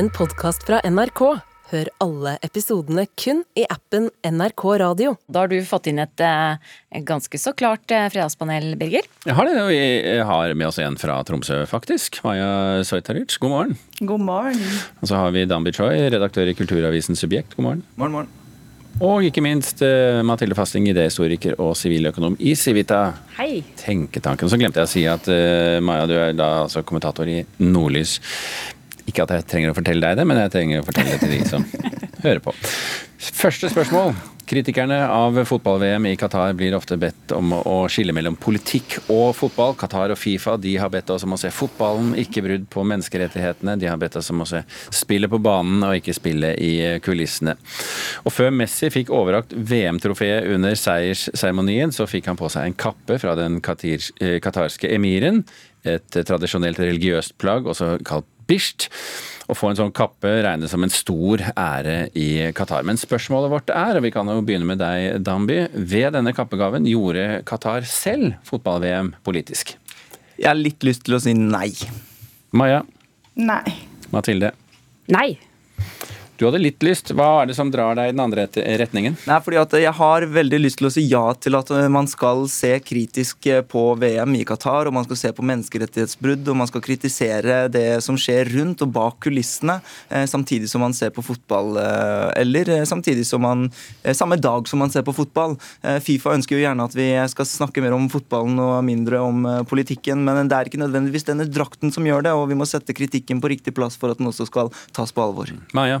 en podkast fra NRK. Hør alle episodene kun i appen NRK Radio. Da har du fått inn et, eh, et ganske så klart eh, fredagspanel, Birger. Jeg har det, og vi har med oss en fra Tromsø, faktisk. Maja Soitaric, god morgen. God morgen. Og så har vi Dan Choi, redaktør i Kulturavisen Subjekt, god morgen. Morgen, morgen. Og ikke minst uh, Mathilde Fasting, idéhistoriker og siviløkonom i Civita. Hei. Tenketanken. Så glemte jeg å si at uh, Maja, du er da altså kommentator i Nordlys. Ikke at jeg trenger å fortelle deg det, men jeg trenger å fortelle det til de som hører på. Første spørsmål. Kritikerne av fotball-VM i Qatar blir ofte bedt om å skille mellom politikk og fotball. Qatar og Fifa de har bedt oss om å se fotballen, ikke brudd på menneskerettighetene. De har bedt oss om å se spillet på banen og ikke spillet i kulissene. Og før Messi fikk overrakt VM-trofeet under seiersseremonien, så fikk han på seg en kappe fra den qatarske emiren. Et tradisjonelt religiøst plagg, også kalt bisht. Å få en sånn kappe regnes som en stor ære i Qatar. Men spørsmålet vårt er, og vi kan jo begynne med deg, Damby. Ved denne kappegaven gjorde Qatar selv fotball-VM politisk? Jeg har litt lyst til å si nei. Maja? Nei. Mathilde? Nei. Du hadde litt lyst. Hva er det som drar deg i den andre retningen? Nei, fordi at Jeg har veldig lyst til å si ja til at eh, man skal se kritisk eh, på VM i Qatar, og man skal se på menneskerettighetsbrudd, og man skal kritisere det som skjer rundt og bak kulissene, eh, samtidig som man ser på fotball. Eller samtidig som man Samme dag som man ser på fotball. Fifa ønsker jo gjerne at vi skal snakke mer om fotballen og mindre om politikken, men det er ikke nødvendigvis denne drakten som gjør det, og vi må sette kritikken på riktig plass for at den også skal tas på alvor. Maja?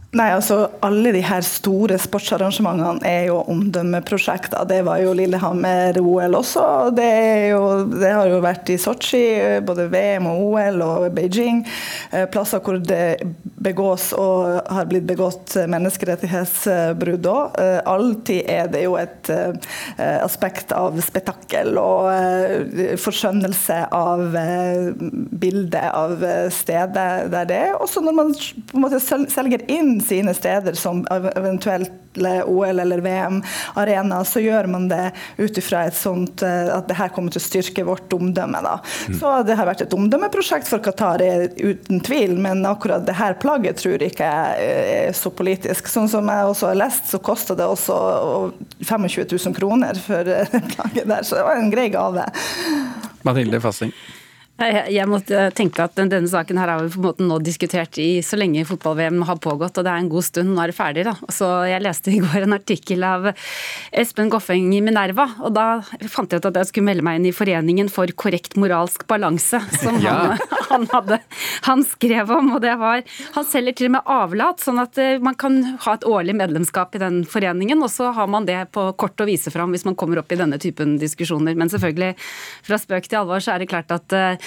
Nei, altså Alle de her store sportsarrangementene er jo omdømmeprosjekter. Det var jo Lillehammer-OL også. Det, jo, det, har jo vært i Sotsji, både VM og OL og Beijing. Eh, plasser hvor det begås og har blitt begått menneskerettighetsbrudd òg. Eh, alltid er det jo et eh, aspekt av spetakkel og forskjønnelse av bildet av stedet der det er. Også når man på en måte selger inn sine steder som eventuelt OL eller VM-arena, så gjør man det ut ifra et sånt eh, at det her kommer til å styrke vårt omdømme. Da. Mm. Så det har vært et omdømmeprosjekt for Qatar, uten tvil, men akkurat det her plagget tror jeg ikke er så politisk. Sånn som jeg også har lest, så kosta det også 25 000 kroner for plagget der, så det var en grei gave. Mathilde Fasting. Jeg måtte tenke at denne saken her har vi på en måte nå diskutert i så lenge fotball-VM har pågått, og det er en god stund. Nå er det ferdig, da. Så jeg leste i går en artikkel av Espen Goffeng i Minerva, og da fant jeg ut at jeg skulle melde meg inn i Foreningen for korrekt moralsk balanse, som ja. han, han, hadde, han skrev om. Og det var Han selger til og med avlat, sånn at eh, man kan ha et årlig medlemskap i den foreningen, og så har man det på kort å vise fram hvis man kommer opp i denne typen diskusjoner. Men selvfølgelig, fra spøk til alvor, så er det klart at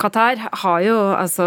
Qatar har jo altså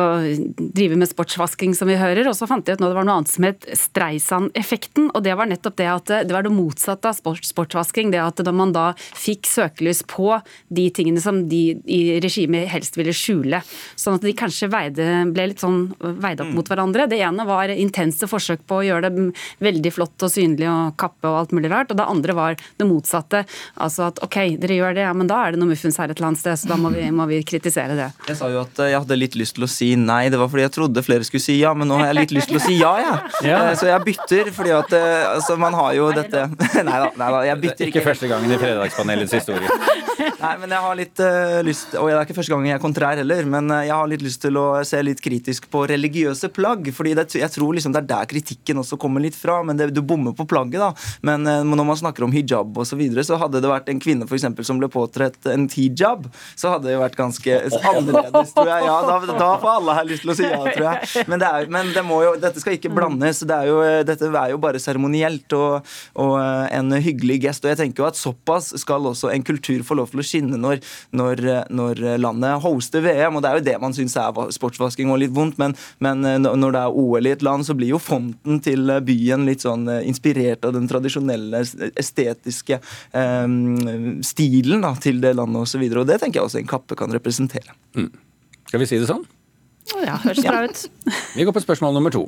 driver med sportsvasking, som vi hører. Og så fant de ut nå det var noe annet som het Streisand-effekten. Og det var nettopp det at det var det motsatte av sport, sportsvasking. Det at da man da fikk søkelys på de tingene som de i regimet helst ville skjule. Sånn at de kanskje veide, ble litt sånn veid opp mot hverandre. Det ene var intense forsøk på å gjøre det veldig flott og synlig og kappe og alt mulig rart. Og det andre var det motsatte. Altså at OK, dere gjør det, ja, men da er det noe muffens her et eller annet sted, så da må vi, må vi kritisere det. Jeg sa jo at eh, jeg hadde litt lyst til å si nei. Det var fordi jeg trodde flere skulle si ja, men nå har jeg litt lyst til å si ja, jeg. Ja. Eh, så jeg bytter, fordi at eh, altså, man har jo dette Nei da, nei da jeg bytter ikke. Ikke første gangen i Fredagspanelets historie. Nei, men jeg har litt uh, lyst Og det er ikke første gang jeg er kontrær heller, men jeg har litt lyst til å se litt kritisk på religiøse plagg. fordi det, jeg tror liksom det er der kritikken også kommer litt fra. men det, Du bommer på plagget, da. Men uh, når man snakker om hijab osv., så, videre, så hadde det vært en kvinne for eksempel, som ble påtrett en hijab, så hadde det vært ganske annerledes annerledes, tror jeg. Ja, da, da, får alle her lyst til å si ja, tror jeg. Men, det er, men det jo, dette skal ikke blandes. Det er jo, dette er jo bare seremonielt og, og, en hyggelig gest. Og jeg tenker jo at såpass skal også en kultur få lov til å skinne når, når, når landet hoster VM. Og det er jo det man syns er sportsvasking og litt vondt, men, men, når det er OL i et land, så blir jo fonten til byen litt sånn inspirert av den tradisjonelle estetiske eh, stilen da, til det landet osv. Og, så videre, og det tenker jeg også en kappe kan representere. Mm. Skal vi si det sånn? Ja, høres bra ut. vi går på spørsmål nummer to.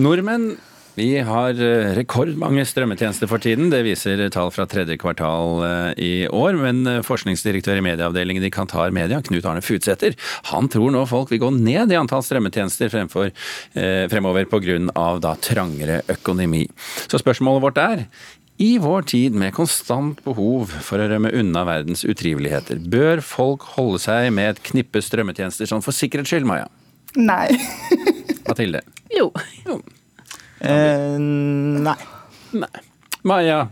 Nordmenn Vi har eh, rekordmange strømmetjenester for tiden. Det viser tall fra tredje kvartal eh, i år. Men eh, forskningsdirektør i medieavdelingen i Kantar Media, Knut Arne Futsæter, han tror nå folk vil gå ned i antall strømmetjenester fremfor, fremover pga. trangere økonomi. Så spørsmålet vårt er i vår tid med konstant behov for å rømme unna verdens utriveligheter, bør folk holde seg med et knippe strømmetjenester sånn for sikkerhets skyld, Maja? Nei. Mathilde? Jo. jo. Eh, nei. Nei. Maja?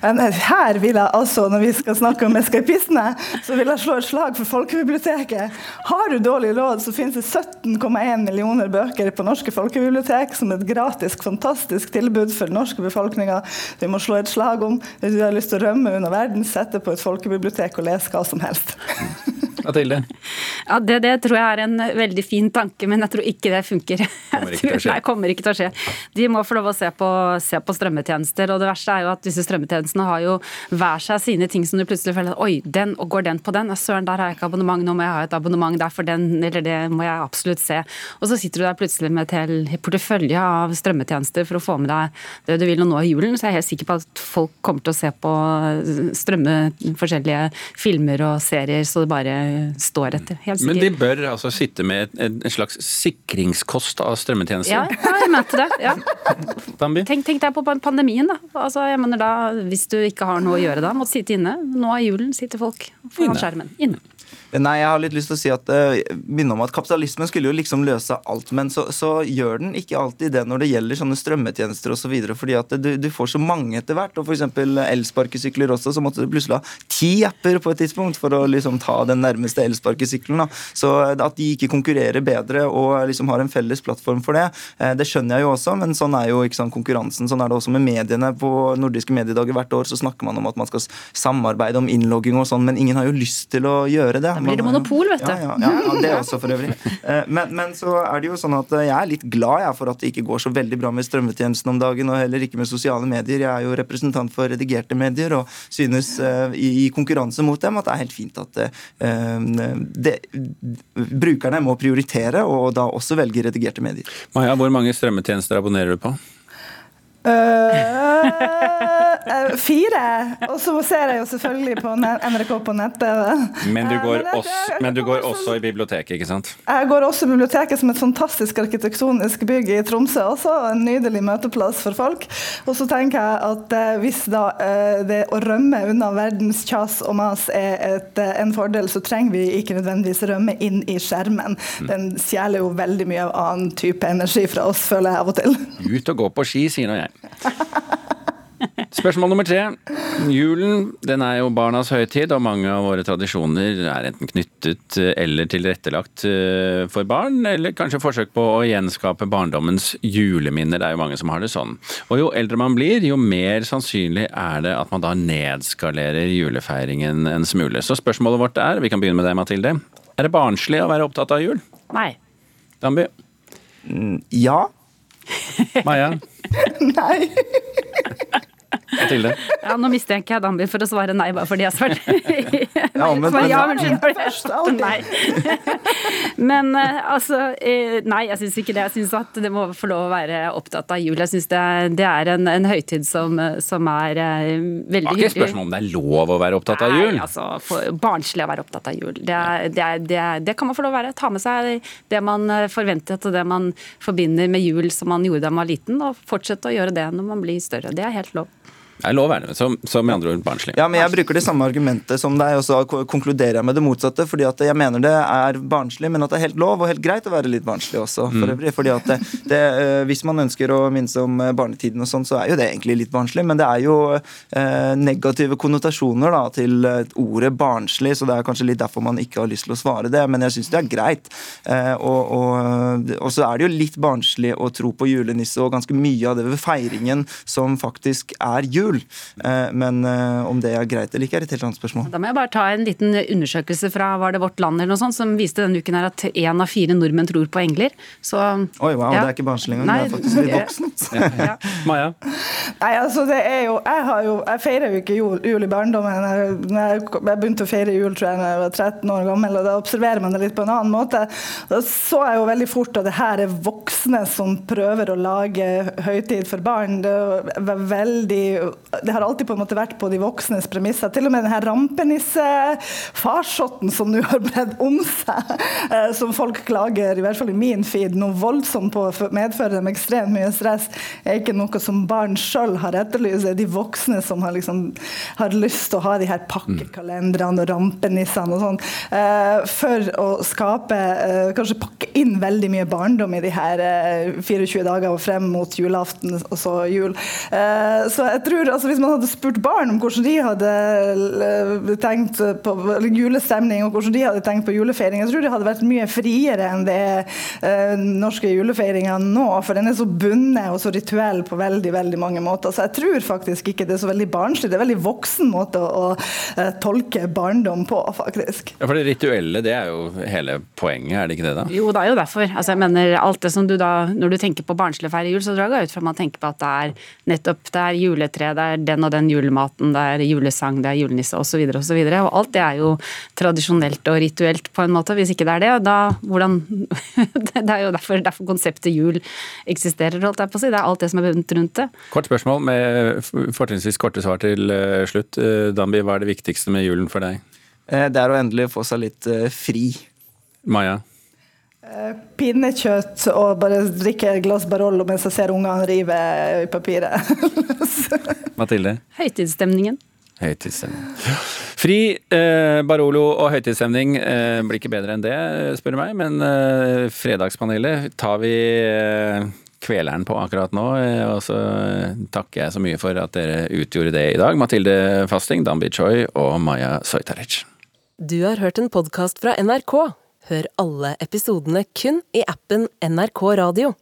Her vil jeg altså, når vi skal snakke om eskapistene, så vil jeg slå et slag for folkebiblioteket. Har du dårlig råd, så finnes det 17,1 millioner bøker på norske folkebibliotek som et gratis, fantastisk tilbud for den norske befolkninga. Vi må slå et slag om hvis du har lyst til å rømme under verden, sette på et folkebibliotek og lese hva som helst. Mathilde? Ja, det, det, tror jeg er en veldig fin tanke, men jeg tror ikke det funker. Kommer ikke. Nei, kommer ikke til å skje. De må få lov å se på, se på, strømmetjenester, og det verste er jo at disse strømmetjenestene har jo hver seg sine ting som du plutselig føler oi, den, og går den på den? Søren, der har jeg ikke abonnement, nå må jeg ha et abonnement der for den, eller det må jeg absolutt se. Og så sitter du der plutselig med et hel portefølje av strømmetjenester for å få med deg det du vil, nå i julen så jeg er helt sikker på at folk kommer til å se på strømme forskjellige filmer og serier så det bare står etter. Helt sikkert. Men de bør altså sitte med en slags sikringskost av strømmetjenester? Ja, ja, jeg mente det. Ja. Tenk, tenk, deg på pandemien, da. Altså, jeg mener da. Hvis du ikke har noe å gjøre da, måtte sitte inne. Nå er julen sitter folk foran skjermen. Inne. Nei, jeg har litt lyst til å si at uh, minne om at kapitalismen skulle jo liksom løse alt, men så, så, gjør den ikke alltid det når det gjelder sånne strømmetjenester osv. Så fordi at du, du, får så mange etter hvert. og F.eks. elsparkesykler også, så måtte du plutselig ha ti apper på et tidspunkt for å liksom ta den nærmeste elsparkesykkelen. Så at de ikke konkurrerer bedre og liksom har en felles plattform for det, uh, det skjønner jeg jo også, men sånn er jo sant, konkurransen. Sånn er det også med mediene. På nordiske mediedager hvert år så snakker man om at man skal samarbeide om innlogging og sånn, men ingen har jo lyst til å gjøre det. Blir det monopol, vet du. Ja, ja, ja, det også, for øvrig. Eh, men, men, så er det jo sånn at jeg er litt glad jeg, for at det ikke går så veldig bra med strømmetjenesten om dagen, og heller ikke med sosiale medier. Jeg er jo representant for redigerte medier og synes uh, i, konkurranse mot dem at det er helt fint at det, det, brukerne må prioritere, og da også velge redigerte medier. Maja, hvor mange strømmetjenester abonnerer du på? Uh, fire. Og så ser jeg jo selvfølgelig på NRK på nettet. Men du går, uh, også, men du går også i biblioteket, ikke sant? Jeg går også i biblioteket som et fantastisk arkitektonisk bygg i Tromsø. Også en nydelig møteplass for folk. Og så tenker jeg at hvis da det å rømme unna verdens kjas og mas er et, en fordel, så trenger vi ikke nødvendigvis rømme inn i skjermen. Mm. Den stjeler jo veldig mye av annen type energi fra oss, føler jeg av og til. Ut og gå på ski, sier nå jeg. Spørsmål nummer tre. Julen den er jo barnas høytid, og mange av våre tradisjoner er enten knyttet eller tilrettelagt eh, for barn, eller kanskje forsøk på å gjenskape barndommens juleminner. Det er jo mange som har det sånn. Og jo eldre man blir, jo mer sannsynlig er det at man da nedskalerer julefeiringen en smule. Så spørsmålet vårt er, vi kan begynne med deg Mathilde, er det barnslig å være opptatt av jul? Nei. Damby? Mm, ja. Maja? Nei. Mathilde? Ja, nå mistenker jeg Dambi for å svare nei, bare fordi jeg svarte ja, men, men, ja, men, først, nei. men uh, altså uh, Nei, jeg syns ikke det. Jeg syns at det må få lov å være opptatt av jul. Jeg syns det, det, er en, en høytid som, som er veldig hyggelig. Det er ikke spørsmål om det er lov å være opptatt av jul? Nei, altså for, barnslig å være opptatt av jul. Det, det, det, kan man få lov å være. Ta med seg det man forventet og det man forbinder med jul som man gjorde da man var liten, og fortsette å gjøre det når man blir større. Det er helt lov. Er lov, er det. Som, som andre ord barnslig. Ja, men jeg bruker det samme argumentet som deg, og så konkluderer jeg med det motsatte. fordi at jeg mener det er barnslig, men at det er helt lov og helt greit å være litt barnslig også. for mm. øvrig, fordi at det, det, eh, Hvis man ønsker å minnes om eh, barnetiden og sånn, så er jo det egentlig litt barnslig. Men det er jo eh, negative konnotasjoner da, til ordet barnslig, så det er kanskje litt derfor man ikke har lyst til å svare det. Men jeg syns det er greit. Eh, og, og, og, så er det jo litt barnslig å tro på julenisse og ganske mye av det ved feiringen som faktisk er jul jul. Eh, men eh, om det er greit eller ikke, er et helt annet spørsmål. Da må jeg bare ta en liten undersøkelse fra var det Vårt Land eller noe sånt, som viste denne uken her at én av fire nordmenn tror på engler. Så Oi, wow, ja. det er ikke barnslig engang. Det er faktisk litt voksent. ja. Maja? Nei, altså det er jo Jeg, jo, jeg feirer jo ikke jul, jul i barndommen. Jeg, jeg, jeg begynte å feire jul tror jeg da jeg var 13 år gammel, og da observerer man det litt på en annen måte. Da så jeg jo veldig fort at det her er voksne som prøver å lage høytid for barn. Det, veldig, det har alltid på en måte vært på de voksnes premisser. Til og med den her rampenisse-farsotten som nå har bredd om seg, eh, som folk klager, i hvert fall i min feed, noe voldsomt på, medfører dem ekstremt mye stress, er ikke noe som barn sjøl har etterlyst. Er de voksne som har, liksom, har lyst til å ha de her pakkekalenderne og rampenissene og sånn, eh, for å skape eh, Kanskje pakke inn veldig mye barndom i de her eh, 24 dager og frem mot julaften og så jul. Eh, så jeg tror, altså Hvis man hadde spurt barn om hvordan de hadde eh, tenkt på julestemning og hvordan de hadde tenkt på julefeiring, jeg tror det hadde vært mye friere enn det eh, norske julefeiringa nå. For den er så bundet og så rituell på veldig veldig mange måter. Så jeg tror faktisk ikke det er så veldig barnslig. Det er en veldig voksen måte å, å eh, tolke barndom på, faktisk. Ja, for det rituelle, det er jo hele poenget, er det ikke det da? Jo, det er jo derfor. Altså, jeg mener, alt det som du da, Når du tenker på barnslig feire jul, så drar jeg ut fra at man tenker på at det er nettopp det er juletre, det er den og den julematen, det er julesang, det er julenisse osv. Og, så videre, og alt det er jo tradisjonelt og rituelt på en måte. Hvis ikke det er det, da hvordan Det er jo derfor, derfor konseptet jul eksisterer, holdt jeg på å si. Det er alt det som er bundet rundt det. Kort spørsmål med f- fortrinnsvis korte svar til eh, slutt. Eh, Dambi, hva er det viktigste med julen for deg? Eh, Det er å endelig få seg litt fri. Maja? Eh, Pinnekjøtt og bare drikke et glass Barolo mens jeg ser ungene rive i papiret. Mathilde? Høytidsstemningen. Høytidsstemning. Fri, eh, Barolo og høytidsstemning eh, blir ikke bedre enn det, spør du meg. Men eh, Fredagspanelet tar vi eh, kveleren på akkurat nå. Eh, og så takker jeg så mye for at dere utgjorde det i dag. Mathilde Fasting, Danby Choi og Maja Soitaric. Du har hørt en podkast fra NRK. Hør alle episodene kun i appen NRK Radio.